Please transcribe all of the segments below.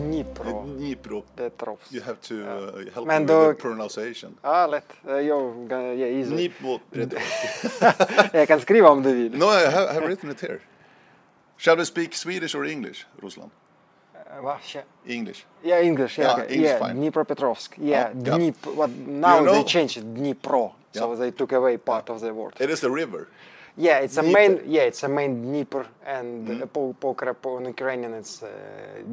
Dnipro. Dnipro. Petrovsk. You have to uh, help Men me då- with the pronunciation. Ja, lätt. Eh, Jag, ja, easy. Dnipro. jag kan skriva om du vill. No, I have, have written it here. Shall we speak Swedish or English, Ruslan? Eh, English. Yeah, English. Yeah, Yeah, okay. English yeah fine. Dnipropetrovsk. Yeah, Oh, yeah. Dnip. But now You know- they changed it Dnipro, so they took away part of the word. It is the river. Yeah, it's a main. Yeah, it's a main Dnieper, and Mm-hmm. po, in Ukrainian it's uh,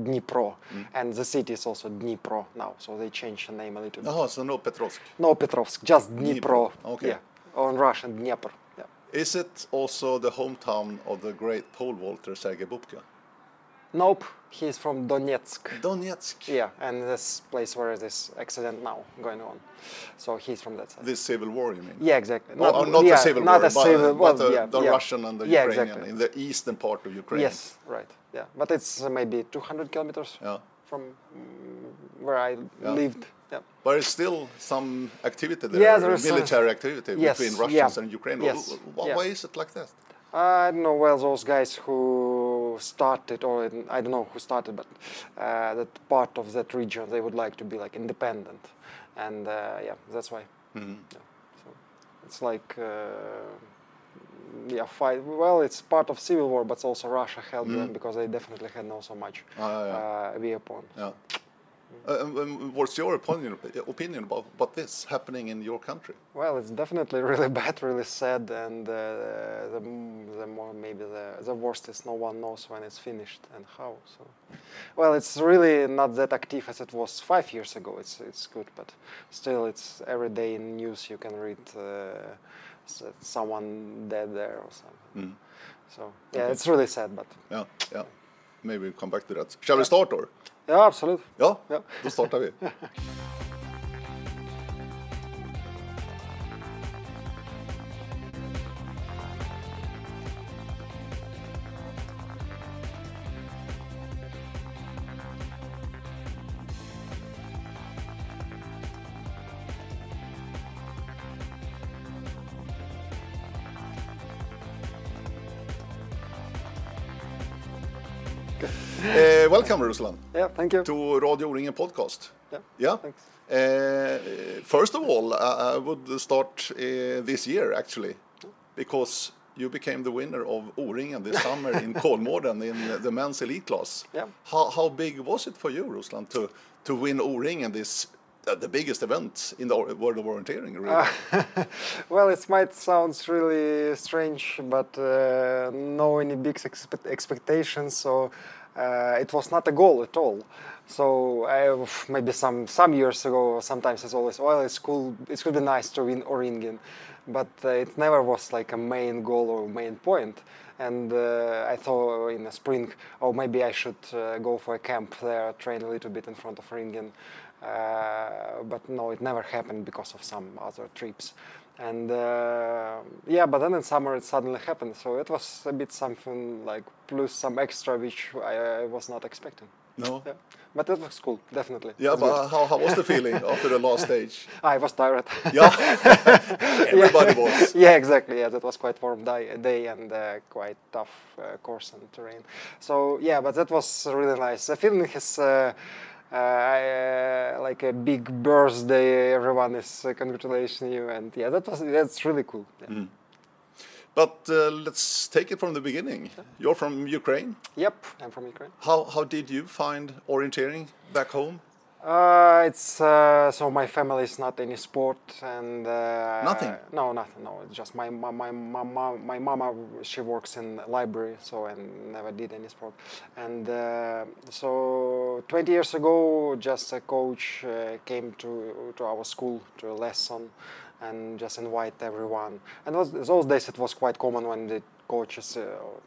Dnipro, Mm. and the city is also Dnipro now, so they changed the name a little bit. Jaha, so no Petrovsk. No Petrovsk, just Dnipro, Dnipro. okay. Yeah, on Russian Dnieper. Yeah. Is it also the hometown of the great pole vaulter Sergei Bubka? Nope, he's from Donetsk. Donetsk. Yeah, and this place where this accident now going on, so he's from that side. This civil war, you mean? Yeah, exactly. Or, or not yeah, the civil not war, a but, civil, but well, the, yeah, the yeah. Russian and the Yeah, Ukrainian exactly. in the eastern part of Ukraine. Yes, right. Yeah, but it's uh, maybe 200 kilometers from mm, where I lived. Yeah. But there's still some activity there, Yeah, there is some- military activity Yes, between Russians and Ukraine. Yes, Why, yeah. why is it like that? I don't know well those guys who started, or I don't know who started, but uh, that part of that region they would like to be like independent, and uh, yeah, that's why. Mhm. Yeah. So it's like uh, yeah, fight. Well, it's part of civil war, but also Russia helped them Mm. because they definitely had not so much Ah, yeah. uh, weapon. Yeah. Uh, um, um, what's your opinion opinion about, about this happening in your country? Well, it's definitely really bad, really sad, and uh, the, the more maybe the, the worst is no one knows when it's finished and how. So, well, it's really not that active as it was five years ago. It's it's good, but still, it's every day in news you can read uh, someone dead there or something. Mm. So yeah, Okay. it's really sad, but Yeah, yeah. Maybe we'll come back to that. Shall we start or? Ja, Ja. då startar vi. Ruslan Yeah, thank you. to Radio O-ringen podcast. Yeah, Yeah. thanks. Uh, first of all, I I would start uh, this year actually, because you became the winner of O-ringen this summer in Kolmården in the men's elite class. Yeah. How, how big was it for you, Ruslan, to to win O-ringen, this uh, the biggest event in the world of orienteering? Really? well, it might sound really strange, but uh, no any big expe- expectations. So uh, it was not a goal at all. So maybe some some years ago, sometimes it's always well, it's cool. It could be nice to win Oringen, but uh, it never was like a main goal or main point. And uh, I thought in the spring, oh, maybe I should uh, go for a camp there, train a little bit in front of Ringen. Uh, but no, it never happened because of some other trips. And uh, yeah, but then in summer it suddenly happened. So it was a bit something like plus some extra which I, I was not expecting. no. Yeah, but that was cool, definitely. Yeah, but how, how was the feeling after the last stage? I was tired. Yeah, everybody was. yeah, exactly. Yeah, that was quite warm day, day and uh, quite tough uh, course and terrain. So yeah, but that was really nice. The feeling is uh, I, uh, like a big birthday. Everyone is uh, congratulating you, and yeah, that was that's really cool. Yeah. Mm. But uh, let's take it from the beginning. You're from Ukraine. Yep, I'm from Ukraine. How, how did you find orienteering back home? Uh, it's uh, so my family is not any sport and uh, Nothing? No, nothing. No, it's just my my my mama. My mama she works in library, so I never did any sport. And uh, so 20 years ago, just a coach uh, came to to our school to a lesson, and just invite everyone. And was, those days it was quite common when the coaches, uh,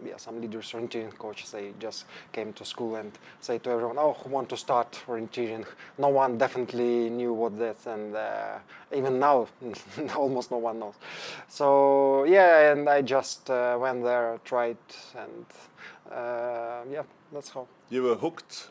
yeah, some leaders, orienteering coaches, they just came to school and say to everyone, "Oh, who want to start orienteering?" No one definitely knew what that, and uh, even now, almost no one knows. So yeah, and I just uh, went there, tried, and yeah, that's how. You were hooked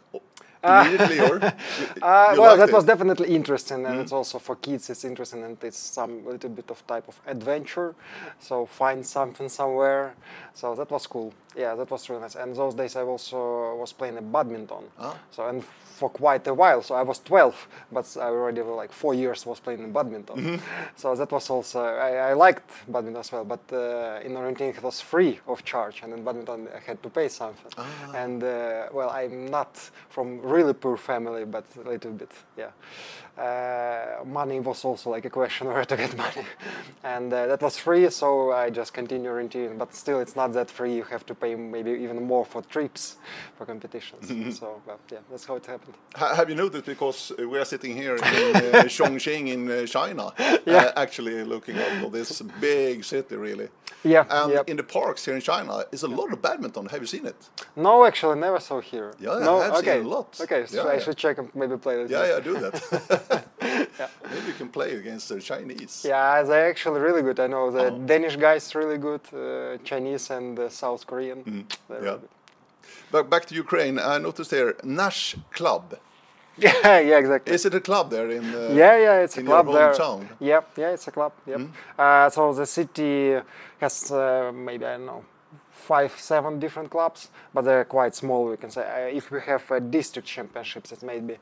immediately, or? You, Uh, you well, that it? was definitely interesting, and it's also for kids. It's interesting, and it's some little bit of type of adventure. So find something somewhere. So that was cool. Yeah, that was really nice. And those days I also was playing badminton. Ah. So and for quite a while. So I was 12, but I already like four years was playing badminton. Mm-hmm. So that was also I, I liked badminton as well. But uh, in orienteering it was free of charge, and in badminton I had to pay something. Ah. And uh, well, I'm not from really poor family, but a little bit, yeah. Uh, money was also like a question where to get money, and uh, that was free, so I just continue orienteering. But still, it's not that free. You have to pay maybe even more for trips, for competitions. So, well, yeah, that's how it happened. Ha- Have you noticed because we are sitting here in uh, Chongqing in uh, China, Yeah. uh, actually looking at this big city, really. Yeah, And yep. in the parks here in China, is a lot of badminton. Have you seen it? No, actually, never saw here. Yeah, no, I've seen a lot. Okay, so Yeah, I yeah. should check and maybe play it. Yeah, yeah, do that. Maybe you can play against the Chinese. Yeah, they're actually really good. I know the Oh. Danish guys really good, uh, Chinese and the South Korean. Mm-hmm. yeah. really. But back to Ukraine, I noticed there Nash Club. Yeah, yeah, exactly. Is it a club there in? Uh, yeah, yeah, it's a club there. Hmm? Yep, yeah, it's a club. Yep. Uh, so the city has uh, maybe I don't know five, seven different clubs, but they're quite small. We can say uh, if we have uh, district championships, it may be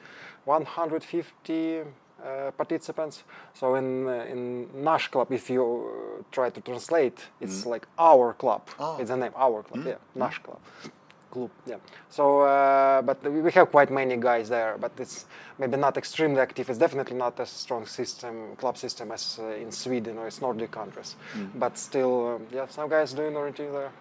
150 uh, participants. So in uh, in Nash club, if you uh, try to translate, it's like our club. Ah. It's the name, our club. Yeah, Nash club. Club, yeah. So, uh, but we have quite many guys there, but it's maybe not extremely active. It's definitely not as strong system, club system as uh, in Sweden or its Nordic countries. But still, um, yeah, some guys doing orienteering there.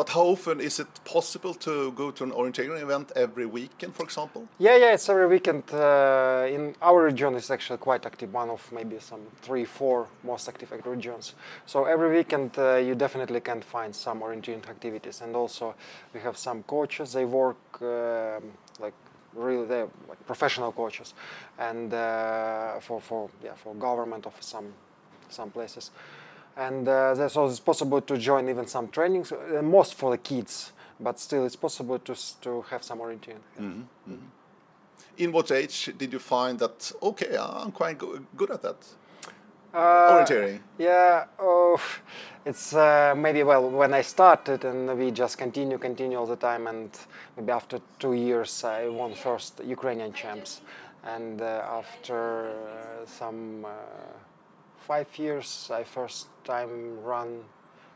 But how often is it possible to go to an orienteering event every weekend, for example? Yeah, yeah, it's every weekend. Uh, in our region, it's actually quite active. One of maybe some three, four most active regions. So every weekend, uh, you definitely can find some orienteering activities. And also, we have some coaches. They work um, like really, they're like professional coaches, and uh, for for yeah for government of some some places. And uh, there's also possible to join even some trainings, uh, most for the kids, but still it's possible to to have some orienteering. In what age did you find that okay, I'm quite go- good at that? Uh, Orienteering. Yeah, oh, it's uh, maybe well when I started and we just continue, continue all the time, and maybe after two years I won first Ukrainian champs, and uh, after uh, some uh, five years I first time run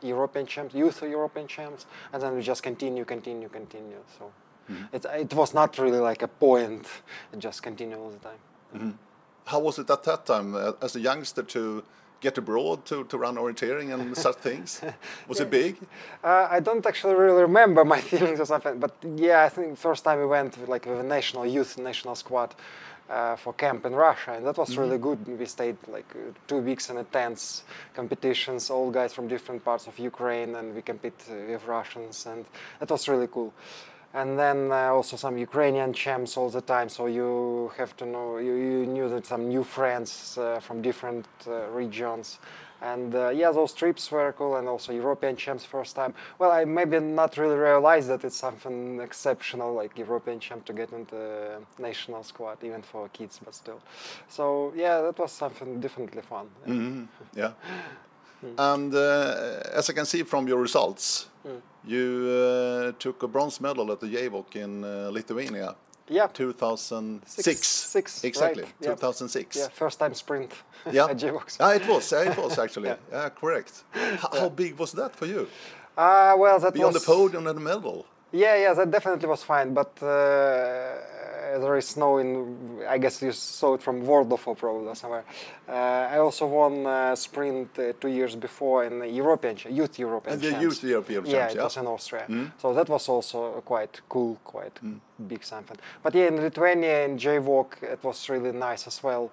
European champs, youth European champs, and then we just continue, continue, continue. So it it was not really like a point; it just continue all the time. How was it at that time uh, as a youngster to get abroad to, to run orienteering and such things? Was it big? Uh, I don't actually really remember my feelings or something, but yeah, I think first time we went with, like with a national youth national squad uh, for camp in Russia, and that was really good. We stayed like uh, two weeks in intense competitions, all guys from different parts of Ukraine, and we compete uh, with Russians, and that was really cool. And then also some Ukrainian champs all the time, so you have to know you, you knew that some new friends from different regions. And uh, yeah, those trips were cool, and also European champs first time. Well, I maybe not really realized that it's something exceptional, like European champ to get into national squad, even for kids, but still. So yeah, that was something definitely fun. Mhm, Yeah. And uh, as I can see from your results, you uh, took a bronze medal at the JWOC in uh, Lithuania, Yeah, 2006. Six- six, exactly, right, 2006. yeah, first time sprint Yeah. at JWOC. Ah, it was. Yeah, it was actually. Yeah. yeah. correct. H- How big was that for you? Uh, well, that Be on was the podium and the medal. Yeah, yeah, that definitely was fine, but uh, there is snow in. I guess you saw it from World of O probably or somewhere. Uh, I also won uh, sprint uh, two years before in the European youth European. And the champs. youth European Yeah, champs, it yeah. was in Austria. So that was also quite cool, quite big something. But yeah, in Lithuania in JWOC, it was really nice as well,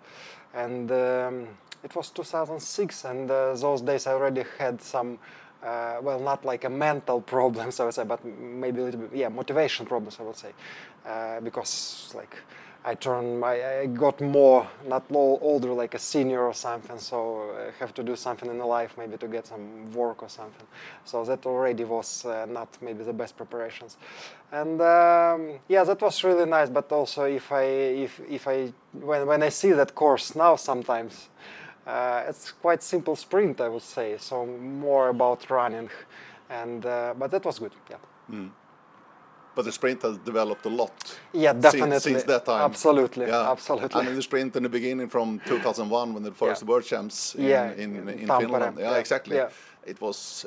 and um, it was 2006, and uh, those days I already had some. Uh, well, not like a mental problems, I would say, but maybe a little bit, yeah, motivation problems, I would say, uh, because like I turn, I, I got more, not ol- older, like a senior or something. So I have to do something in life, maybe to get some work or something. So that already was uh, not maybe the best preparations. And um, yeah, that was really nice. But also, if I, if, if I, when, when I see that course now, sometimes uh, it's quite simple sprint, I would say. So more about running, and uh, but that was good. Yeah. But the sprint has developed a lot. Yeah, definitely. Since, that time. Absolutely, Yeah. absolutely. I mean, the sprint in the beginning from 2001 when the first Yeah. world champs in, Yeah, in, in in Finland. Yeah, exactly. It was.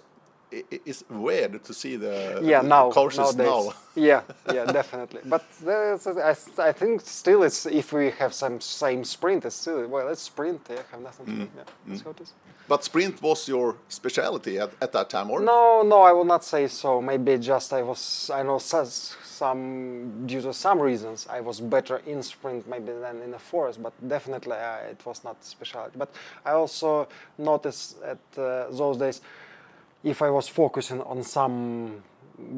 I- i- It's weird to see the, yeah now courses nowadays now. yeah yeah definitely but I, I think still it's if we have some same sprint it's still well it's sprint yeah have nothing to do Mm-hmm. yeah that's how it is But sprint was your specialty at, at that time, or? no no I will not say so maybe just I was I know some due to some reasons I was better in sprint maybe than in the forest but definitely uh, it was not specialty but I also noticed at uh, those days if I was focusing on some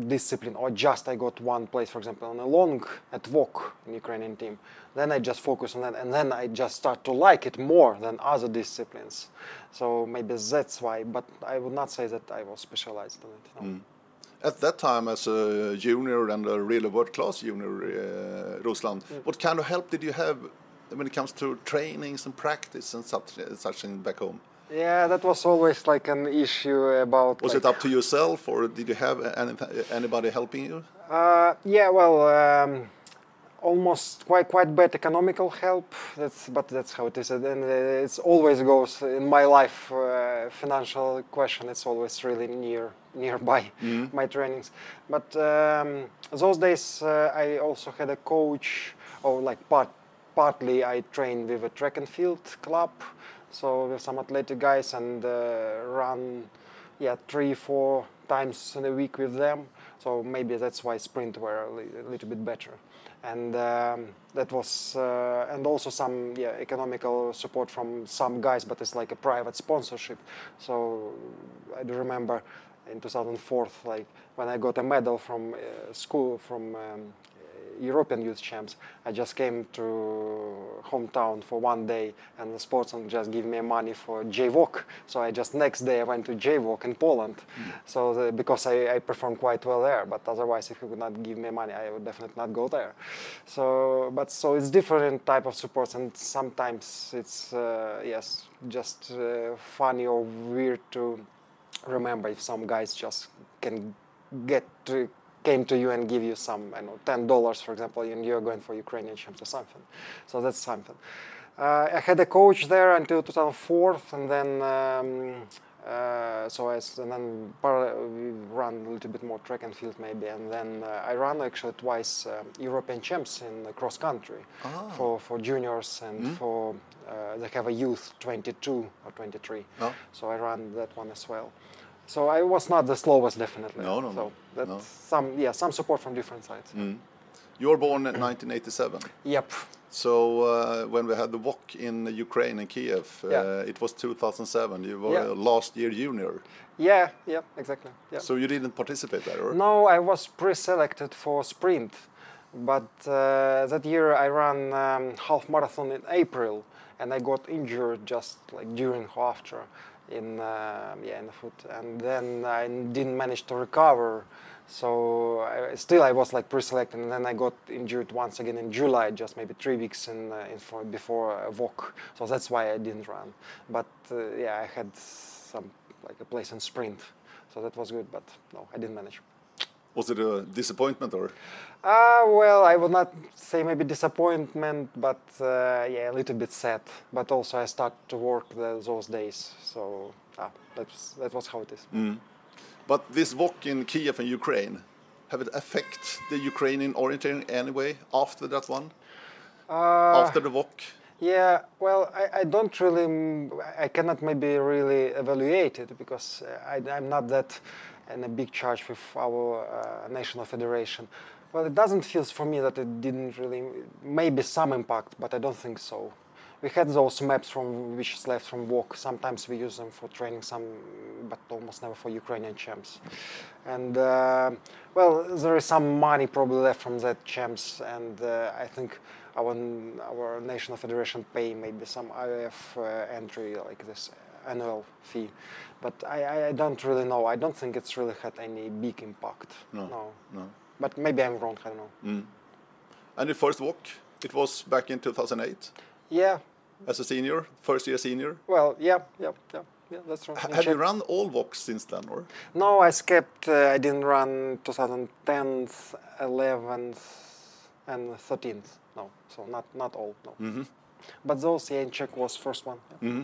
discipline or just I got one place, for example, on a long at walk in Ukrainian team, then I just focus on that and then I just start to like it more than other disciplines. So maybe that's why, but I would not say that I was specialized in it. No. At that time, as a junior and a really world-class junior, uh, Ruslan, Mm. what kind of help did you have when it comes to trainings and practice and such, such thing back home? Yeah, that was always like an issue about. Was like, it up to yourself, or did you have any, anybody helping you? Uh, yeah, well, um, almost quite quite bad economical help. That's but that's how it is, and it's always goes in my life. Uh, financial question. It's always really near nearby my trainings. But um, those days uh, I also had a coach, or like part partly I trained with a track and field club, so with some athletic guys and uh, run yeah three four times in a week with them. So maybe that's why sprint were a, li- a little bit better. And um, that was uh, and also some yeah economical support from some guys but it's like a private sponsorship. So i do remember in 2004 like when i got a medal from uh, school from um, European youth champs. I just came to hometown for one day, and the sportsman just gave me money for JWOC. So I just next day I went to JWOC in Poland. So the, because I, I performed quite well there, but otherwise if he would not give me money, I would definitely not go there. So but so it's different type of supports, and sometimes it's uh, yes just uh, funny or weird to remember if some guys just can get to came to you and give you some, I know, ten dollars, for example, and you're going for Ukrainian champs or something. So that's something. Uh, I had a coach there until 2004, and then um, uh, so I and then par- we ran a little bit more track and field maybe, and then uh, I ran actually twice uh, European champs in cross country Ah. for for juniors and for uh, they have a youth 22 or 23. No. So I ran that one as well. So I was not the slowest, definitely. No, no, no, So that's no. some, yeah, some support from different sides. You were born in 1987. Yep. So uh, when we had the WOC in Ukraine and Kiev, uh, Yeah. it was 2007. You were Yeah. last year junior, Yeah, yeah, exactly. Yeah. so you didn't participate there, or? No, I was pre-selected for sprint, but uh, that year I ran um, half marathon in April, and I got injured just like during or after in um yeah in the foot, and then I didn't manage to recover. So I, still I was like pre-selected, and then I got injured once again in July, just maybe three weeks in, uh, in for, before a WOC. So that's why I didn't run. But uh, yeah, I had some like a place in sprint, so that was good. But no, I didn't manage. Was it a disappointment, or? Ah, well, I would not say maybe disappointment, but uh, yeah, a little bit sad. But also, I started to work the, those days, so ah, that's that was how it is. But this WOC in Kiev and Ukraine, have it affect the Ukrainian orienteering anyway after that one? Uh, after the WOC? Yeah, well, I, I don't really, mm, I cannot maybe really evaluate it because uh, I, I'm not that in a big charge with our uh, national federation. Well, it doesn't feel for me that it didn't really, maybe some impact, but I don't think so. We had those maps from which is left from WOC. Sometimes we use them for training, some, but almost never for Ukrainian champs. And uh, well, there is some money probably left from that champs, and uh, I think our our national federation pay maybe some IF uh, entry like this annual fee, but I, I, I don't really know. I don't think it's really had any big impact. No. no. No. But maybe I'm wrong. I don't know. Mm. And your first WOC, it was back in 2008 Yeah. as a senior, first year senior. Well, yeah, yeah, yeah, yeah. That's right. Have you run all WOCs since then, or? No, I skipped. Uh, I didn't run 2010th, 11th, and 13th. No, so not not all. No. hmm But those yeah, in Czech was first one. Yeah. hmm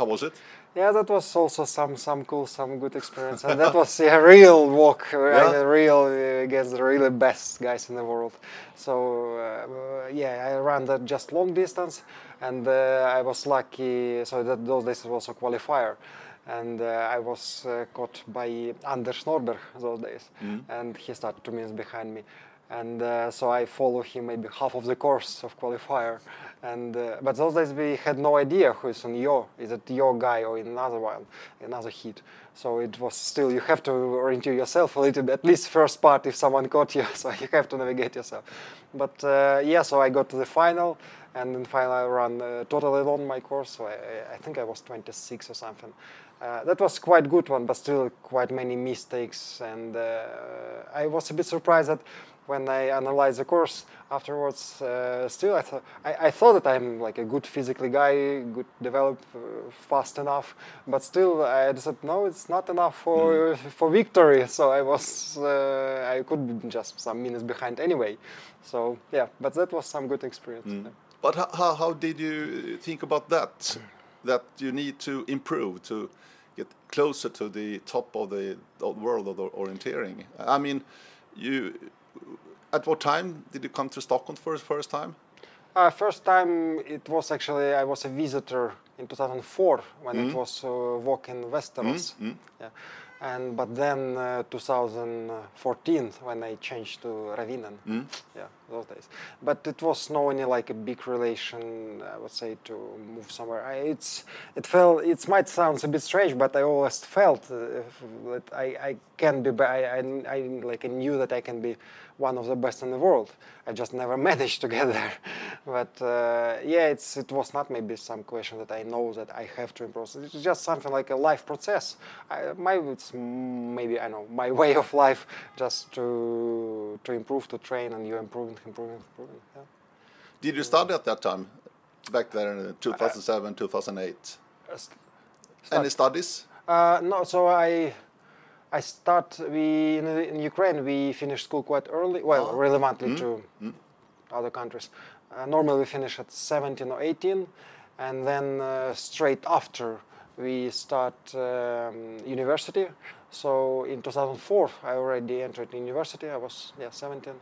How was it? Yeah, that was also some some cool, some good experience, and that was yeah, real WOC, Yeah. real uh, against the really best guys in the world. So uh, yeah, I ran that just long distance, and uh, I was lucky. So that those days it was a qualifier, and uh, I was uh, caught by Anders Nordberg those days, and he started two minutes behind me. And uh, so I follow him maybe half of the course of qualifier, and uh, but those days we had no idea who is on your is it your guy or another one, another heat. So it was still you have to orientate yourself a little bit, at least first part if someone caught you, so you have to navigate yourself. But uh, yeah, so I got to the final, and in final I ran uh, totally alone my course. So I, I think I was 26 or something. Uh, that was quite good one, but still quite many mistakes, and uh, I was a bit surprised that when I analyzed the course afterwards, uh, still I thought I, I thought that I'm like a good physically guy, good developed uh, fast enough, but still I said no, it's not enough for for victory. So I was uh, I could be just some minutes behind anyway. So yeah, but that was some good experience. yeah. But how, how, did you think about that? That you need to improve to get closer to the top of the, of the world of the orienteering. I mean, you. At what time did you come to Stockholm for the first time? Uh, first time it was actually I was a visitor in 2004 when it was uh, WOC in Västerås. Yeah. And but then uh, 2014 when I changed to Ravinen. Yeah, those days. But it was no any like a big relation. I would say to move somewhere. I, it's it felt it might sound a bit strange, but I always felt uh, that I, I can be. I, I, I like knew that I can be one of the best in the world. I just never managed to get there. But uh, yeah, it's it was not maybe some question that I know that I have to improve. It's just something like a life process. I, my it's maybe I know my way of life just to to improve, to train, and you improving, improving, improving. Yeah. Did you study at that time? Back there in 2007, 2008? Uh, st- Any studies? Uh, no, so I I start we in, in Ukraine we finish school quite early. Well, relevantly to other countries. Uh, normally we finish at 17 or 18, and then uh, straight after we start um, university. So in 2004 I already entered university. I was yeah 17.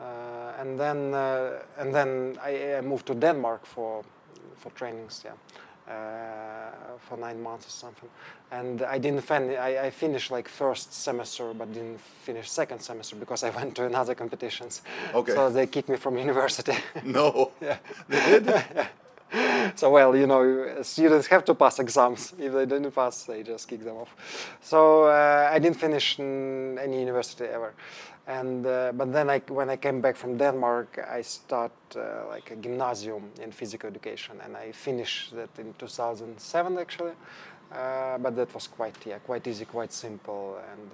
Uh, and then uh, and then I, I moved to Denmark for for trainings, yeah, uh, for nine months or something. And I didn't fin- I, I finished like first semester, but didn't finish second semester because I went to another competitions. Okay. So they kicked me from university. No. yeah. They did? So well, you know, students have to pass exams. If they didn't pass, they just kick them off. So uh, I didn't finish any university ever. And uh, but then I, when I came back from Denmark, I start uh, like a gymnasium in physical education, and I finished that in 2007 actually. Uh, but that was quite yeah, quite easy, quite simple, and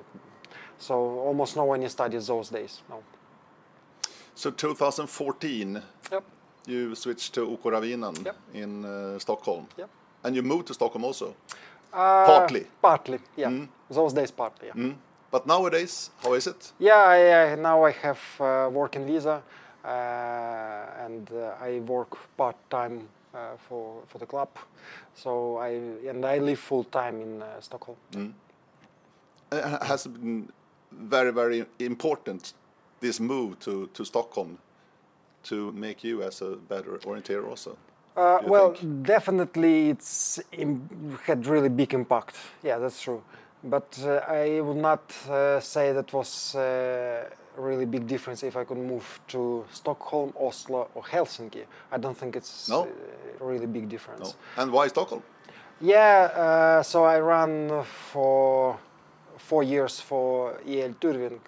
so almost no one studies those days. No. So 2014, Yep. you switched to OK Ravinen Yep. in uh, Stockholm. Yep. And you moved to Stockholm also. Uh, Partly. Partly, yeah. Those days, partly, yeah. Mm. But nowadays, how is it? Yeah, I, I, now I have uh, working visa, uh, and uh, I work part time uh, for for the club. So I and I live full time in uh, Stockholm. Uh, has been very, very important this move to, to Stockholm to make you as a better orienteer also? Uh, well, think? definitely it's had really big impact. Yeah, that's true. But uh, I would not uh, say that was uh, really big difference if I could move to Stockholm, Oslo, or Helsinki. I don't think it's No. uh, really big difference. No. And why Stockholm? Yeah, uh, so I ran for four years for IL Tyrving.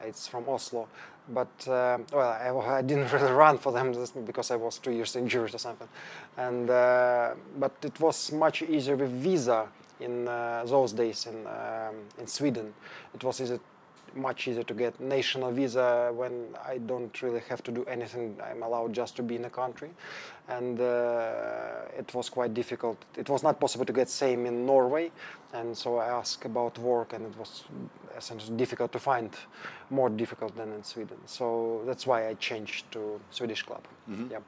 It's from Oslo, but uh, well, I, I, didn't really run for them just because I was two years injured or something. And uh, but it was much easier with visa in uh, those days in um, in Sweden. It was easy, much easier to get national visa when I don't really have to do anything. I'm allowed just to be in the country, and uh, it was quite difficult. It was not possible to get same in Norway, and so I asked about work, and it was essentially difficult to find, more difficult than in Sweden. So that's why I changed to Swedish club. Mhm. Yeah.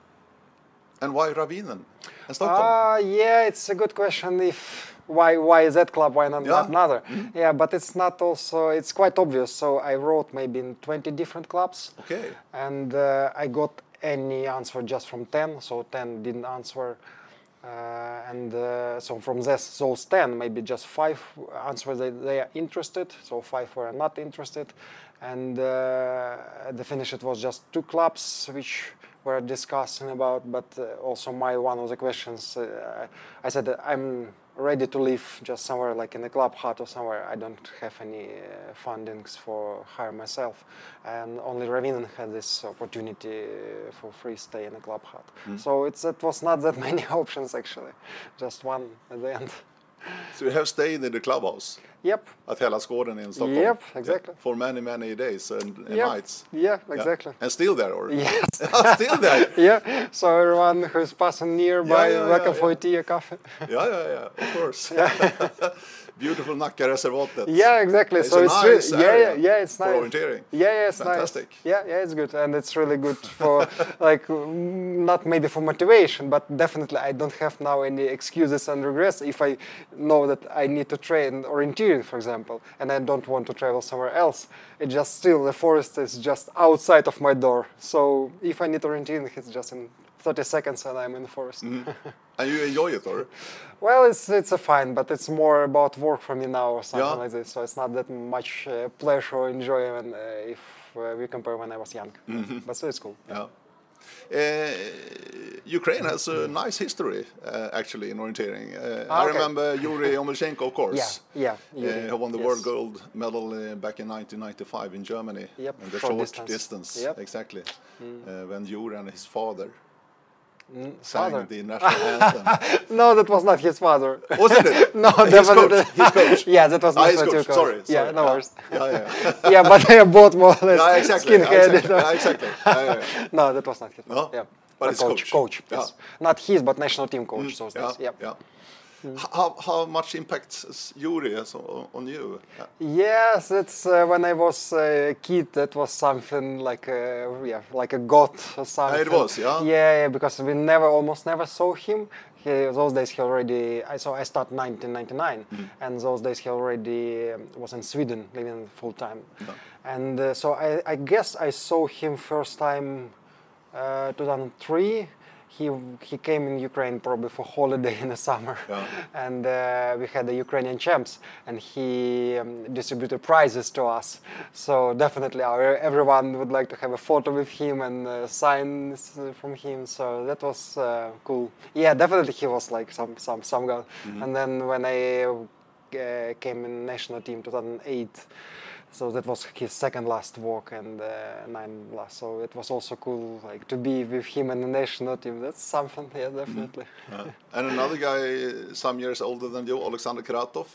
And why Ravinen and Stockholm? Uh, yeah, it's a good question. If why why is that club? Why not, Yeah. not another? Yeah, but it's not also. It's quite obvious. So I wrote maybe in 20 different clubs, okay. and uh, I got any answer just from 10. So 10 didn't answer. Uh, and uh, so from this, those 10, maybe just five answered that they are interested. So five were not interested. And uh, at the finish, it was just two clubs which were discussing about. But uh, also, my one of the questions, uh, I said that I'm ready to live just somewhere like in a club hut or somewhere. I don't have any uh, fundings for hire myself, and only Ravinen had this opportunity uh, for free stay in a club hut. So it's it was not that many options actually, just one at the end. So you have stayed in the clubhouse Yep. at Hellasgården in Stockholm. Yep, exactly. For many, many days and, and Yep. nights. Yeah, Yeah. exactly. And still there, or? Yes. still there. yeah. So everyone who's passing nearby, Yeah, yeah, welcome yeah, for yeah. a tea or coffee. yeah, yeah, yeah, of course. Beautiful Nackareservatet. Yeah, exactly. It's so it's nice re- yeah, yeah, yeah, it's for nice. orienteering. Yeah, yeah, it's Fantastic. nice. Yeah, yeah, it's good, and it's really good for like not maybe for motivation, but definitely I don't have now any excuses and regrets if I know that I need to train orienteering, for example, and I don't want to travel somewhere else. It just still the forest is just outside of my door. So if I need orienteering, it's just in 30 seconds and I'm in the forest. And you enjoy it, or? Well, it's it's a fine, but it's more about work for me now or something Yeah. like this. So it's not that much uh, pleasure or enjoyment uh, if uh, we compare when I was young. Mm-hmm. But so it's cool. Yeah. Uh, Ukraine has a nice history, uh, actually, in orienteering. Uh, Ah, I remember Yuri Omelchenko, of course. Yeah, yeah. Who won the yes. world gold medal back in 1995 in Germany. Yep, in the short short distance. distance. Yep. Exactly. Uh, when Yuri and his father Mm, sang father? the national anthem. No, that was not his father. Wasn't it? no, His definitely. coach, his coach. yeah, that was Ah, not his what you coach. call Sorry. Yeah, sorry. no Yeah. worries. Yeah, yeah. yeah, but they are both more or less yeah, exactly. yeah, exactly. Yeah, exactly. Yeah, yeah, yeah. no, that was not his. No? Yeah. But his coach. coach. Coach. Yeah. Yes. Not his, but national team coach. Mm, those Yeah, days. Yep. yeah. H- How, how much impact is Yuri has on, on you? Yes, it's uh, when I was a kid. That was something like a yeah, like a god or something. It was, yeah? Yeah, yeah, because we never, almost never saw him. He, those days he already. I saw. I started 1999, Mm-hmm. and those days he already um, was in Sweden living full time. And uh, so I, I guess I saw him first time uh, 2003. He he came in Ukraine probably for holiday in the summer, Yeah. and uh, we had the Ukrainian champs, and he um, distributed prizes to us. So definitely, our, everyone would like to have a photo with him and uh, signs from him. So that was uh, cool. Yeah, definitely, he was like some some some guy. And then when I uh, came in national team 2008. So that was his second last WOC and uh, nine last. So it was also cool, like to be with him in the national team. That's something, yeah, definitely. uh, and another guy, uh, some years older than you, Alexander Kratov,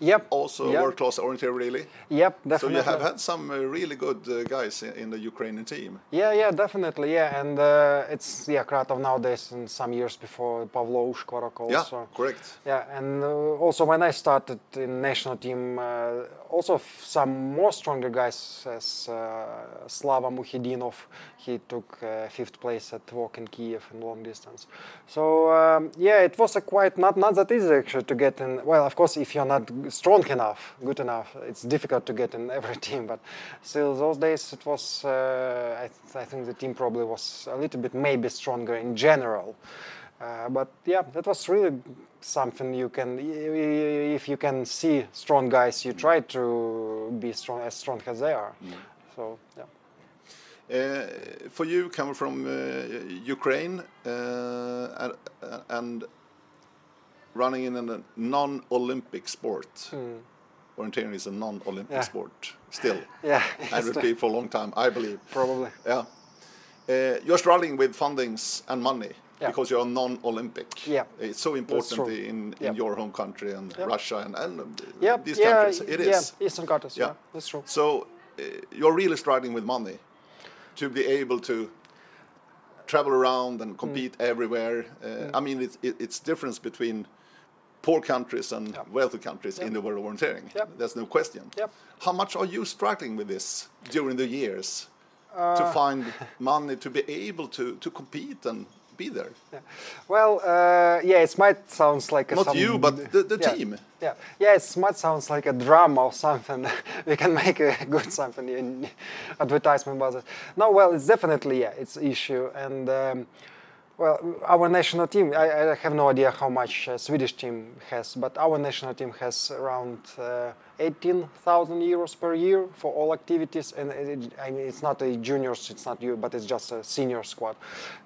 Yep. also yep. world class orienteer, really. Yep, definitely. So you have had some uh, really good uh, guys in, in the Ukrainian team. Yeah, yeah, definitely, yeah, and uh, it's yeah, Kratov nowadays and some years before Pavlo Ushkvarok also. Yeah, correct. Yeah, and uh, also when I started in national team, uh, also f- some more stronger guys as uh, Slava Mukhidinov. He took uh, fifth place at WOC in Kiev in long distance. So um, yeah, it was a quite not not that easy actually to get in. Well, of course, if you're not strong enough, good enough, it's difficult to get in every team. But still, those days it was. Uh, I, th- I think the team probably was a little bit maybe stronger in general. Uh, but yeah, that was really something you can, if you can see strong guys, you try to be strong as strong as they are. So yeah. Uh, for you, coming from uh, Ukraine uh, and, and running in a non-Olympic sport, orienteering is a non-Olympic Yeah. sport still, Yeah, and will be for a long time, I believe. probably. Yeah. Uh, you're struggling with fundings and money Yeah. because you're non-Olympic. Yeah. It's so important in, in Yeah. your home country and Yeah. Russia and, and Yeah, these countries. It is. yeah, Eastern countries. Yeah. Yeah, that's true. So uh, you're really struggling with money to be able to travel around and compete Mm. everywhere. Uh, I mean, it's, it, it's difference between poor countries and Yeah. wealthy countries in the world of orienteering. Yep. There's no question. How much are you struggling with this during the years Uh, to find money to be able to, to compete and be there? Yeah. Well, uh, yeah, it might sounds like a Not you, but the, the yeah. team. Yeah, yeah, it might sounds like a drama or something. we can make a good something in advertisement about it. No, well, it's definitely yeah, it's issue and. Um, well, our national team, I, I have no idea how much uh, Swedish team has, but our national team has around uh, 18,000 euros per year for all activities. And it, it's not a juniors, it's not you, but it's just a senior squad.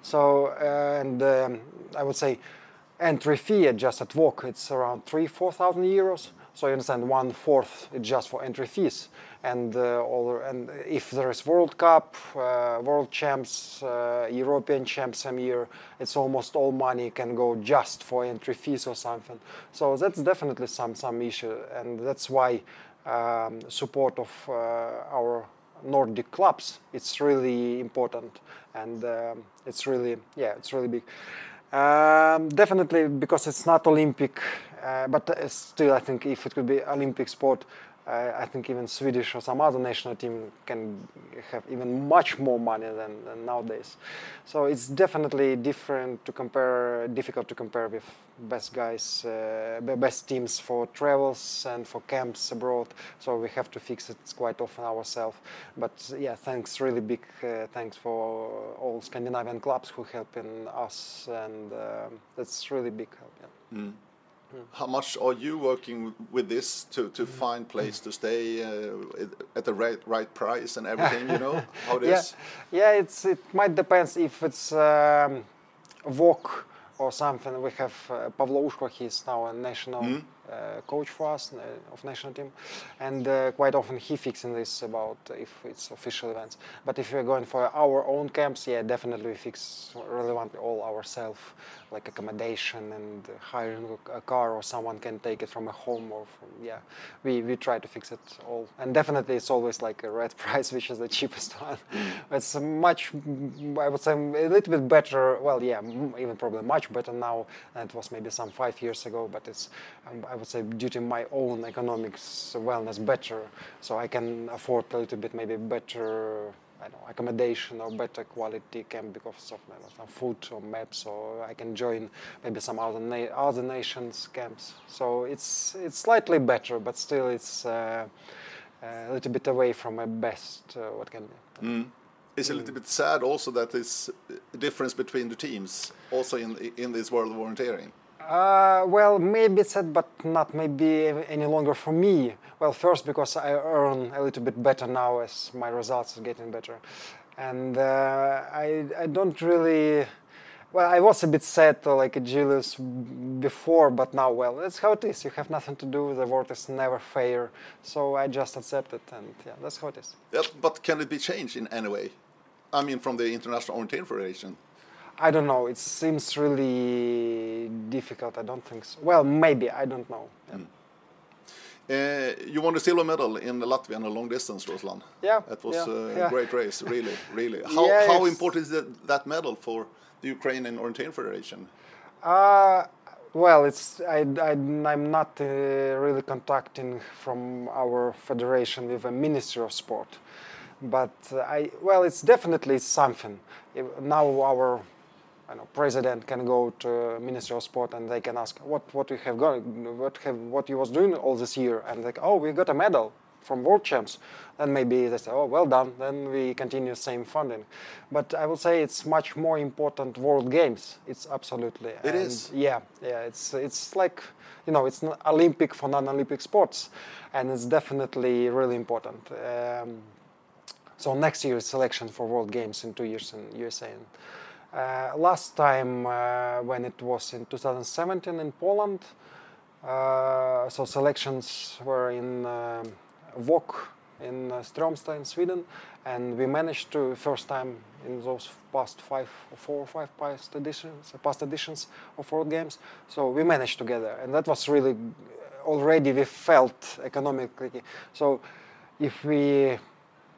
So, uh, and um, I would say entry fee just at WOC, it's around three, 4,000 euros. So you understand, one fourth just for entry fees, and uh, all. And if there is World Cup, uh, World Champs, uh, European Champs some year, it's almost all money can go just for entry fees or something. So that's definitely some some issue, and that's why um, support of our Nordic clubs it's really important, and um, it's really yeah it's really big. Um, definitely because it's not Olympic, uh, but still I think if it could be Olympic sport, I think even Swedish or some other national team can have even much more money than, than nowadays. So it's definitely different to compare, difficult to compare with best guys, uh, best teams for travels and for camps abroad. So we have to fix it quite often ourselves. But yeah, thanks, really big uh, thanks for all Scandinavian clubs who help in us, and um that's really big help. Yeah. How much are you working with this to, to find place to stay uh, at the right right price and everything? You know how it yeah, is. yeah. It's it might depends if it's um, WOC or something. We have uh, Pavlo Ushko. He's now a national uh, coach for us uh, of national team, and uh, quite often he fixing this about if it's official events. But if we're going for our own camps, yeah, definitely we fix relevant all ourselves, like accommodation and hiring a car or someone can take it from a home or from yeah. We we try to fix it all, and definitely it's always like a red price, which is the cheapest one. It's much, I would say, a little bit better. Well, yeah, even probably much better now than it was maybe some five years ago. But it's, um, I would say, due to my own economics wellness better, so I can afford a little bit maybe better. I know, accommodation or better quality camp because of some food or maps, or I can join maybe some other na- other nations camps. So it's it's slightly better, but still it's uh, a little bit away from my best. Uh, what can be? It's a little bit sad also that a difference between the teams also in in this world of orienteering. Uh, well, maybe sad, but not maybe any longer for me. Well, first because I earn a little bit better now as my results are getting better, and uh, I I don't really. Well, I was a bit sad, uh, like a jealous before, but now, well, that's how it is. You have nothing to do. The world is never fair, so I just accept it, and yeah, that's how it is. Yeah, but can it be changed in any way? I mean, from the International Orienteering Federation. I don't know. It seems really difficult. I don't think so. Well, maybe I don't know. Yeah. Uh, you won the silver medal in the Latvian long distance, Ruslan. Yeah, That was yeah, a yeah. great race, really, really. How, Yeah, how important is that, that medal for the Ukrainian Orienteering Federation? Uh, well, it's I, I, I'm not uh, really contacting from our federation with a ministry of sport, but uh, I well, it's definitely something. Now our I know, president can go to Ministry of Sport and they can ask what what you have got, what have what you was doing all this year, and like oh we got a medal from World Champs, then maybe they say oh well done, then we continue same funding. But I would say it's much more important World Games. It's absolutely It and is. yeah yeah it's it's like you know it's not Olympic for non-Olympic sports, and it's definitely really important. Um, so next year's selection for World Games in two years in USA. And, uh, last time uh, when it was in 2017 in Poland, Uh, so selections were in um, WOC in uh, Strömstad in Sweden, and we managed to first time in those past five, four or five past editions, past editions of World Games. So we managed together, and that was really already we felt economically. So if we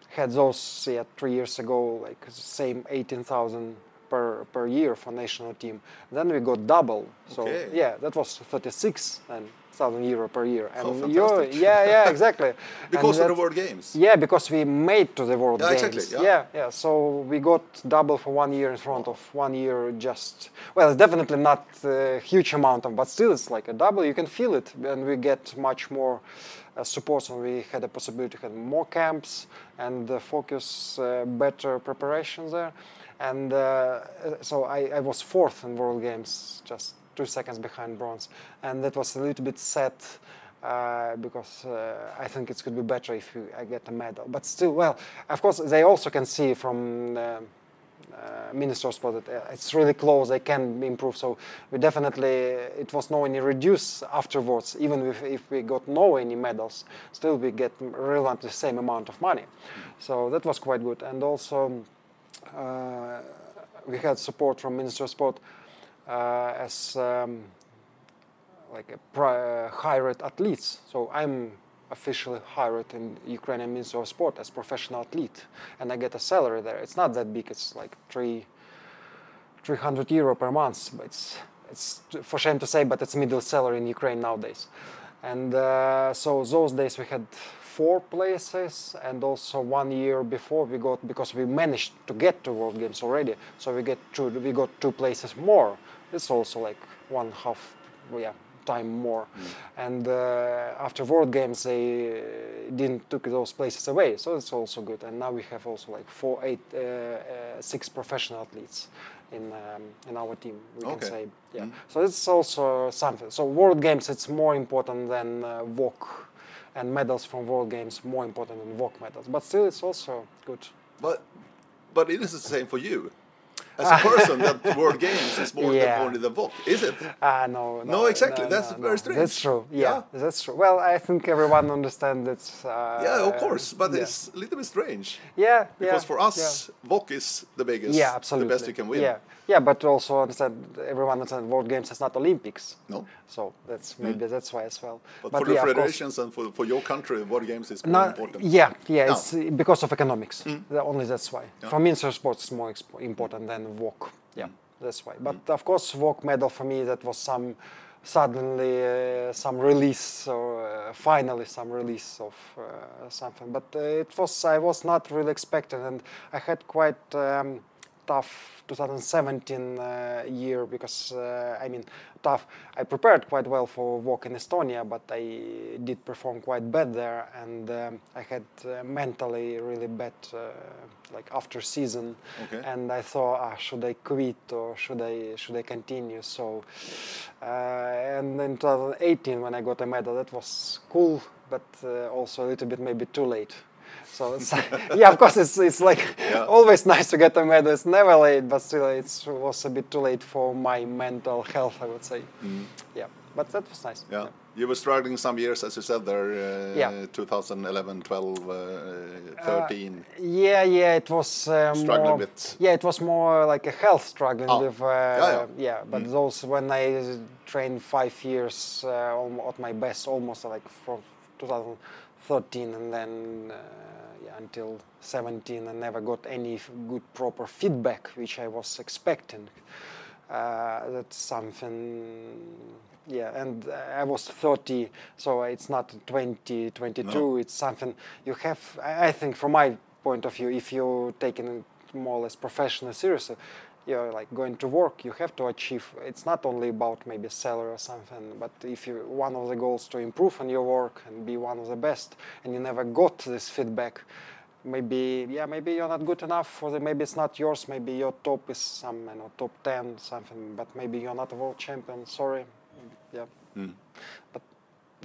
had those yeah, three years ago, like same 18,000 per per year for national team. Then we got double. So Okay. yeah, that was 36 and thousand euro per year. And Oh, fantastic. yeah, yeah, exactly. And Because of the World Games. yeah, because we made to the World Yeah, Games. exactly, yeah. yeah, So we got double for one year in front of one year. Just well, it's definitely not a huge amount of, but still, it's like a double. You can feel it, and we get much more uh, support. So we had a possibility to have more camps and uh, focus uh, better preparations there. And uh, so I, I was fourth in World Games, just two seconds behind bronze, and that was a little bit sad uh, because uh, I think it could be better if I get a medal. But still, well, of course, they also can see from uh, uh, Minister that uh, it's really close. They can improve. So we definitely, it was no any reduce afterwards. Even if, if we got no any medals, still we get relevant the same amount of money. So that was quite good. And also, we had support from Minister of Sport uh, as um, like a uh, hired athletes. So I'm officially hired in Ukrainian Ministry of Sport as professional athlete, and I get a salary there. It's not that big. It's like three, 300 euro per month. But it's it's for shame to say, but it's middle salary in Ukraine nowadays. And uh, so those days we had four places, and also one year before we got because we managed to get to World Games already. So we get two, we got two places more. It's also like one half, yeah, time more. And uh, after World Games, they didn't took those places away, so it's also good. And now we have also like four, eight, uh, uh, six professional athletes in um, in our team. We Okay. can say, yeah. Mm. So it's also something. So World Games, it's more important than uh, WOC, and medals from World Games more important than WOC medals. But still, it's also good. But but it is the same for you. As a person, that World Games is more Yeah. than only the book, is it? Ah, no, no. No, exactly. That's no, very no. strange. That's true. Yeah, Yeah. that's true. Well, I think everyone understands it's. Uh, yeah, of course, but yeah. it's a little bit strange Yeah, because yeah, for us, WOC is the biggest, yeah, absolutely. the best you can win. Yeah, yeah, but also understand everyone understands World Games is not Olympics. No, So that's maybe that's why as well. but, for the yeah, course- federations and for, for your country, World Games is more No, important. yeah, yeah, No. it's uh, because of economics. Mm. The- only that's why. Yeah. For me, of Sports, it's more exp- important than WOC. Yeah, that's why. But of course, WOC medal for me that was some suddenly uh, some release or uh, finally some release of uh, something. But uh, it was I was not really expecting, and I had quite. Um, tough 2017 uh, year because uh, I mean tough. I prepared quite well for WOC in Estonia, but I did perform quite bad there, and um, I had uh, mentally really bad uh, like after season, Okay. and I thought, ah, should I quit or should I should I continue? So, uh, and in 2018 when I got a medal, that was cool, but uh, also a little bit maybe too late. So it's, yeah, of course, it's, it's like Yeah. always nice to get a medal. It's never late, but still, it was a bit too late for my mental health, I would say. Yeah, but that was nice. Mm. Yeah. You were struggling some years, as you said there, uh, Yeah. 2011, 12, uh, 13. Yeah, yeah, it was uh, Struggling more. with- Yeah, it was more like a health struggling Oh. with. Uh, Yeah, yeah. but those when I trained five years uh, at my best, almost like from 2013, and then uh, yeah until 17, I never got any good proper feedback, which I was expecting. Uh, that's something. Yeah, and I was 30, so it's not 20, 22. No. It's something you have. I I think, from my point of view, if you're taking it more or less professionally seriously, you're like going to work. You have to achieve. It's not only about maybe salary or something, but if you one of the goals to improve on your work and be one of the best, and you never got this feedback, maybe yeah, maybe you're not good enough, or the- maybe it's not yours. Maybe your top is some you know top ten something, but maybe you're not a world champion. Sorry, yeah. Mm. But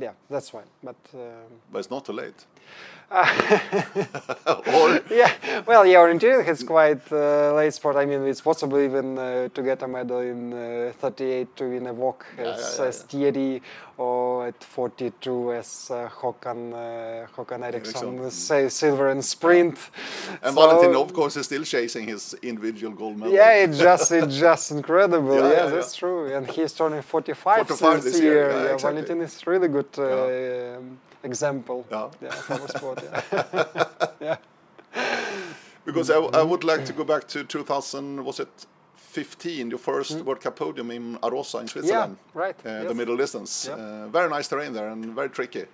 yeah, that's why. But um, But it's not too late. or yeah, well, yeah, orienteering is quite uh, late sport. I mean, it's possible even uh, to get a medal in uh, 38 to win a WOC Yeah, as, yeah, yeah, as Thierry, or at 42 as uh, Håkan, uh, Håkan Eriksson, say silver in sprint. and So- Valentin, of course, is still chasing his individual gold medal. Yeah, it's just it's just incredible. Yeah, that's true. And he's turning 45, 45 this year, year. exactly. Valentin is really good uh, um, example. Yeah. yeah, our sport. Yeah. yeah. Because I, I would like to go back to 2000, was it 15, your first World Cup podium in Arosa in Switzerland? Mm. right, Uh, yes. The middle distance. Yeah. Uh, very nice terrain there and very tricky.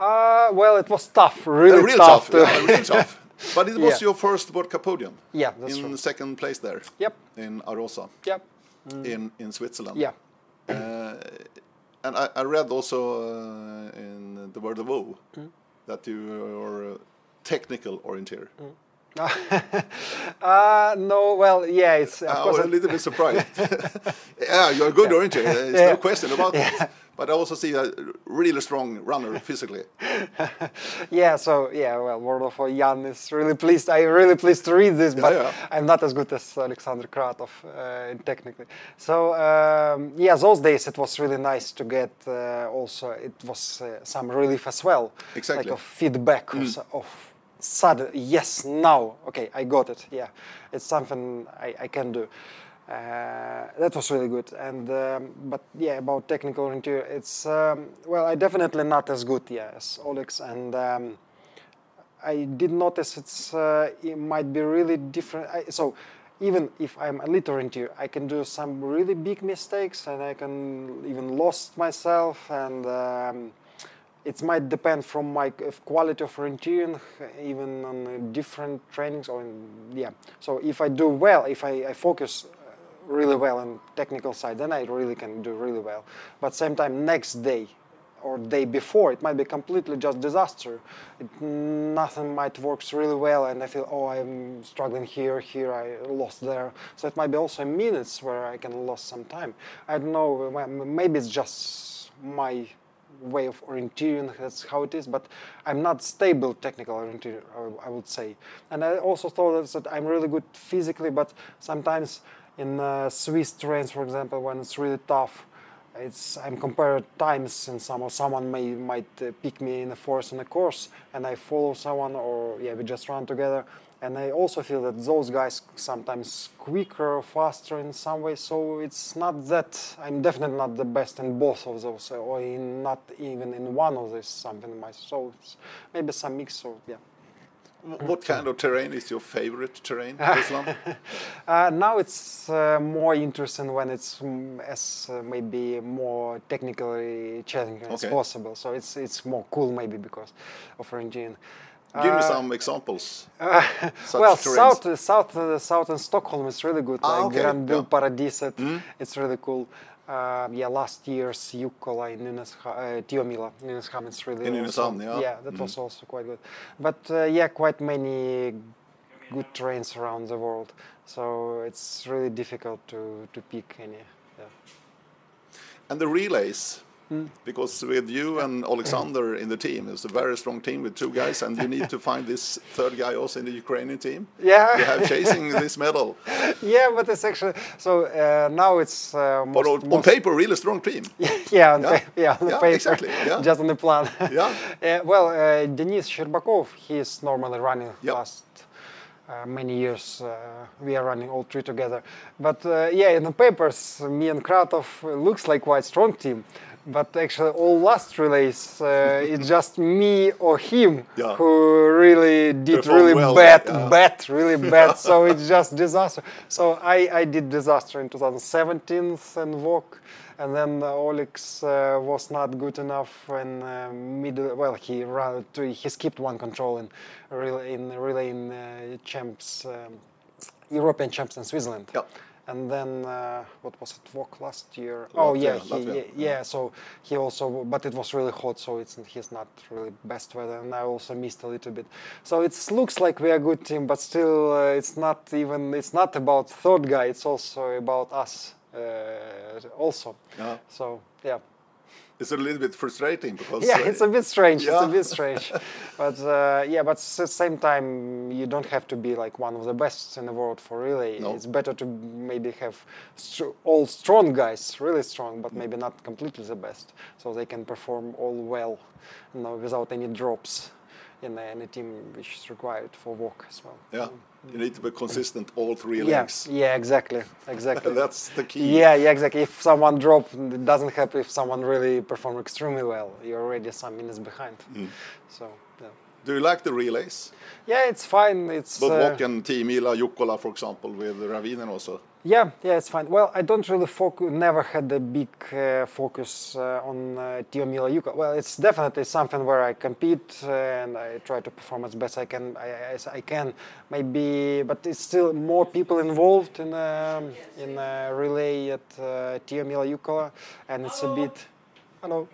Uh, well, it was tough, really Uh, real tough. tough. to- yeah, real tough. But it was Yeah. your first World Cup podium. Yeah, that's in true. second place there Yep, in Arosa yep, in, in Switzerland. yeah. Uh, and I, I read also uh, in the World of O Mm. that you are technical orienteer. uh, no, well, yeah, it's of I was a little bit surprised. yeah, you're a good orienteer. There's Yeah. no question about it. But I also see a really strong runner physically. yeah, so yeah, well, World of Jan is really pleased. I'm really pleased to read this, but yeah. I'm not as good as Alexander Kratov uh, technically. So um, yeah, those days it was really nice to get. Uh, also, it was uh, some relief as well, Exactly. like of feedback of, s- of sudden. Yes, now, okay, I got it. Yeah, it's something I, I can do. Uh, that was really good, and um, but yeah, about technical orienteer, it's um, well, I definitely not as good yeah as Olex, and um, I did notice it's uh, it might be really different. I, so even if I'm a little orienteer, I can do some really big mistakes, and I can even lost myself, and um, it might depend from my uh, quality of orienteering, even on different trainings or yeah. So if I do well, if I, I focus really well on technical side, then I really can do really well. But same time, next day or day before, it might be completely just disaster. It, nothing might works really well, and I feel oh I'm struggling here, here I lost there. So it might be also minutes where I can lose some time. I don't know. Maybe it's just my way of orienteering. That's how it is. But I'm not stable technical orienteer, I would say. And I also thought that I'm really good physically, but sometimes in uh, Swiss trains, for example, when it's really tough, it's I'm compared times and some or someone may might uh, pick me in a force in a course and I follow someone or yeah we just run together. And I also feel that those guys sometimes quicker faster in some way. So it's not that I'm definitely not the best in both of those or in not even in one of these something so maybe some mix so yeah What kind of terrain is your favorite terrain, Ruslan? Uh, now it's uh, more interesting when it's mm, as uh, maybe more technically challenging as possible. So it's it's more cool maybe because of engine. Give me Uh, some examples. Well, terrains. south, south, uh, south in Stockholm is really good. Ah, like okay, Grand yeah. Mm. Paradiset, it's really cool. Uh, yeah, last year's Jukola in Nynäsha- uh, Tiomila, Nynäshamn, it's really In also- Nynäshamn, yeah. Yeah, that was also quite good. But uh, yeah, quite many good trains around the world. So it's really difficult to, to pick any. Yeah. And the relays, Hmm. because with you and Alexander in the team, it's a very strong team with two guys, and you need to find this third guy also in the Ukrainian team. Yeah. You have chasing this medal, yeah, but it's actually so uh, now it's uh, but most, on, on most- paper, really strong team. yeah, on Yeah. pa- yeah, on Yeah, paper, exactly, yeah. just on the plan. Yeah. Uh, well, uh, Denis Sherbakov, he is normally running Yep. last uh, many years. Uh, we are running all three together. But uh, yeah, in the papers, me and Kratov looks like quite strong team. But actually, all last relays, uh, it's just me or him Yeah. who really did Performed really well, bad, yeah. bad, really bad. so it's just disaster. So I, I did disaster in 2017 and WOC, and then Olex uh, was not good enough in uh, middle. Well, he ran to, he skipped one control in relay in relay in uh, champs, um, European champs in Switzerland. Yeah. And then uh, what was it? WOC last year. oh yeah, he, yeah, yeah. So he also, but it was really hot, so it's he's not really best weather, and I also missed a little bit. So it looks like we are a good team, but still, uh, it's not even. It's not about third guy. It's also about us, uh, also. Yeah. So yeah. It's a little bit frustrating because yeah, it's a bit strange. It's a bit strange, but uh, yeah, but at the same time, you don't have to be like one of the best in the world for relay. No. It's better to maybe have str- all strong guys, really strong, but maybe not completely the best, so they can perform all well, you know, without any drops in any team which is required for WOC as well. yeah, you need to be consistent all three Yeah, legs. yeah, exactly, exactly. That's the key. Yeah, yeah, exactly. If someone drop, it doesn't help if someone really perform extremely well. You're already some minutes behind. Mm. So yeah, Do you like the relays? yeah, it's fine. It's But uh, WOC and Team Ila Jukola, for example, with Ravinen also. Yeah, yeah, it's fine. Well, I don't really focus. Never had a big uh, focus uh, on uh, Tiomila Yuka. Well, it's definitely something where I compete uh, and I try to perform as best I can. I, as I can, maybe, but it's still more people involved in um, in a relay at uh, Tio Mila Jukola, and it's a bit. Hello.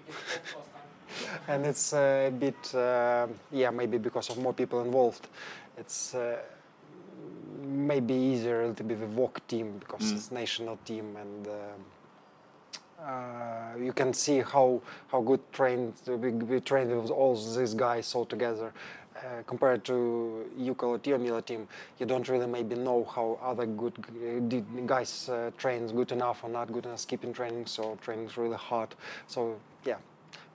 and it's uh, a bit, uh, yeah, maybe because of more people involved, it's uh, maybe easier a little bit with WOC team because Mm. it's national team and. um uh, you can see how how good trained we, we trained with all these guys all together. Uh, compared to Yuka or Tiomila team, you don't really maybe know how other good d- guys uh, train good enough or not good enough skipping training, so training is really hard. So yeah,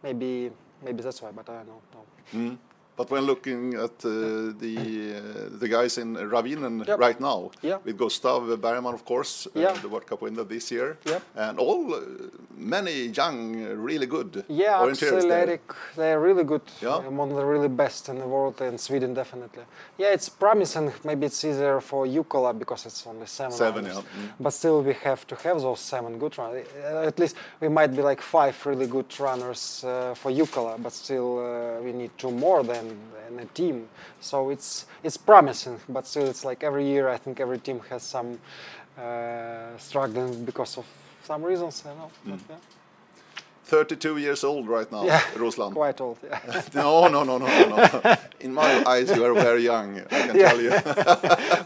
maybe maybe that's why, but I don't know. No. Mm. But when looking at uh, the uh, the guys in Ravinen Yep. right now, Yeah. with Gustav Bergman, of course, uh, Yeah. the World Cup winner this year, Yep. and all uh, many young, uh, really good Yeah, orienteers Axel, there. Eric, they're really good. Yeah. Among the really best in the world in Sweden, definitely. Yeah, it's promising. Maybe it's easier for Jukola because it's only seven. Seven, yeah. Mm. But still, we have to have those seven good runners. Uh, At least we might be like five really good runners uh, for Jukola, but still uh, we need two more than in a team. So it's it's promising, but still it's like every year. I think every team has some uh, struggling because of some reasons. I know. Mm. But, yeah. 32 years old right now, Yeah. Ruslan. Quite old. Yeah. no, no, no, no, no. In my eyes, you are very young. I can Yeah. tell you.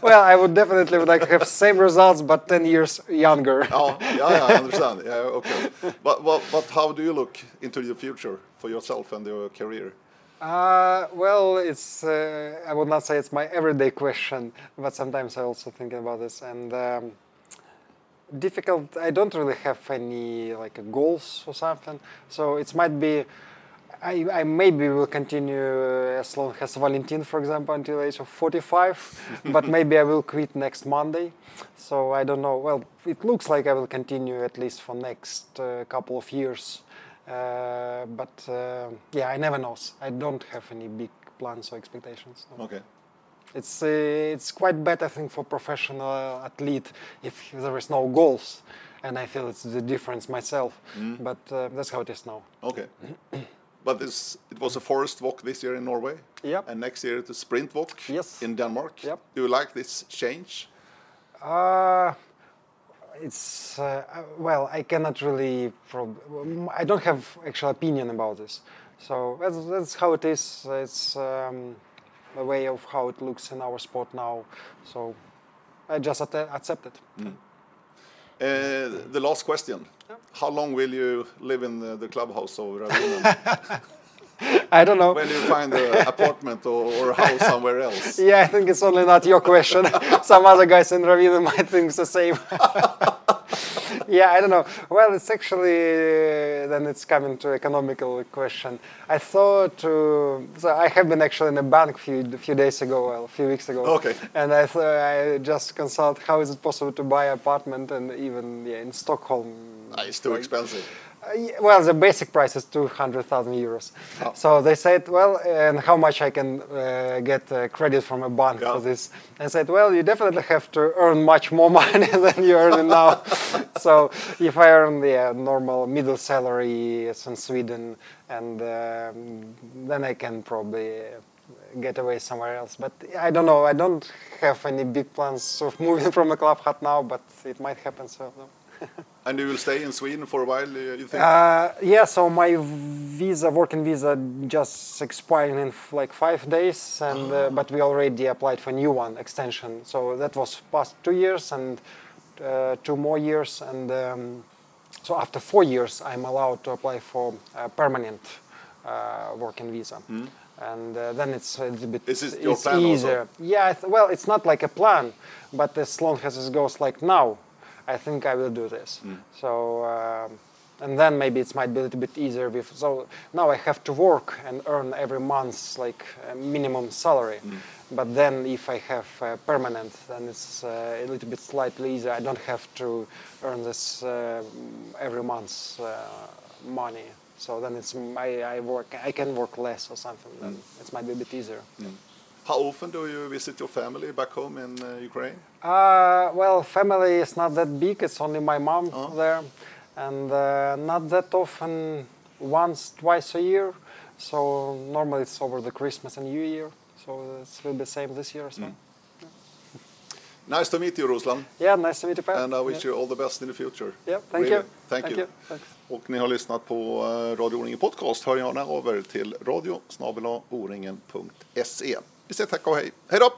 well, I would definitely would like to have same results, but 10 years younger. oh, yeah, yeah, I understand. Yeah, okay. But, but, but how do you look into the future for yourself and your career? Uh, well, it's uh, I would not say it's my everyday question, but sometimes I also think about this and um, difficult. I don't really have any like goals or something, so it might be. I, I maybe will continue as long as Valentin, for example, until age of 45, but maybe I will quit next Monday. So I don't know. Well, it looks like I will continue at least for next uh, couple of years. Uh, but uh, yeah, I never know. I don't have any big plans or expectations. no. Okay. It's uh, it's quite bad, I think, for professional athlete if there is no goals, and I feel it's the difference myself. Mm. But uh, that's how it is now. Okay. But this, it was a forest WOC this year in Norway, Yep. and next year it's a sprint WOC Yes. in Denmark. Yep. Do you like this change? Uh, it's uh, uh, well, I cannot really. Prob- I don't have actual opinion about this. So that's, that's how it is. It's um, a way of how it looks in our sport now. So I just accept it. Uh, the last question. Yep. How long will you live in the, the clubhouse of Ravinen? I don't know. when you find an apartment or, or a house somewhere else? Yeah, I think it's only not your question. Some other guys in Ravina might think the same. yeah, I don't know. Well, it's actually uh, then it's coming to economical question. I thought to so I have been actually in a bank few few days ago, well, a few weeks ago. Okay. And I thought I just consult how is it possible to buy apartment and even yeah, in Stockholm. Ah, it's too like, expensive. Uh, well, the basic price is 200,000 euros. Oh. So they said, well, and how much I can uh, get uh, credit from a bank Yeah. for this? I said, well, you definitely have to earn much more money than you're earning now. so if I earn the uh, normal middle salary in Sweden, and um, then I can probably uh, get away somewhere else. But I don't know. I don't have any big plans of moving from a club hut now, but it might happen. So. No. And you will stay in Sweden for a while, you think? Uh, yeah, so my visa, working visa, just expiring in like five days, and uh, but we already applied for new one extension. So that was past two years and uh, two more years, and um, so after four years, I'm allowed to apply for a permanent uh, working visa. And uh, then it's a little bit. Is this your it's plan also? easier. Yeah, I well, it's not like a plan, but as long as it goes like now, I think I will do this. Hmm. So, um, and then maybe it might be a little bit easier. With so now I have to work and earn every month like a minimum salary. Hmm. But then if I have uh, permanent, then it's uh, a little bit slightly easier. I don't have to earn this uh, every month uh, money. So then it's I, I work I can work less or something. Then it might be a bit easier. How often do you visit your family back home in uh, Ukraine? Uh, well, family is not that big. It's only my mom Oh. there, and uh, not that often. Once, twice a year. So normally it's over the Christmas and New Year. So it will be the same this year as well. Nice to meet you, Ruslan. Yeah, nice to meet you, Pat. And I wish yeah. you all the best in the future. Yeah, thank Really. you. Thank, you. Thanks. Och ni har lyssnat på eh, Radio O-ringen Podcast. Hör gärna över till radio. Vi säger tack och hej. Hej då!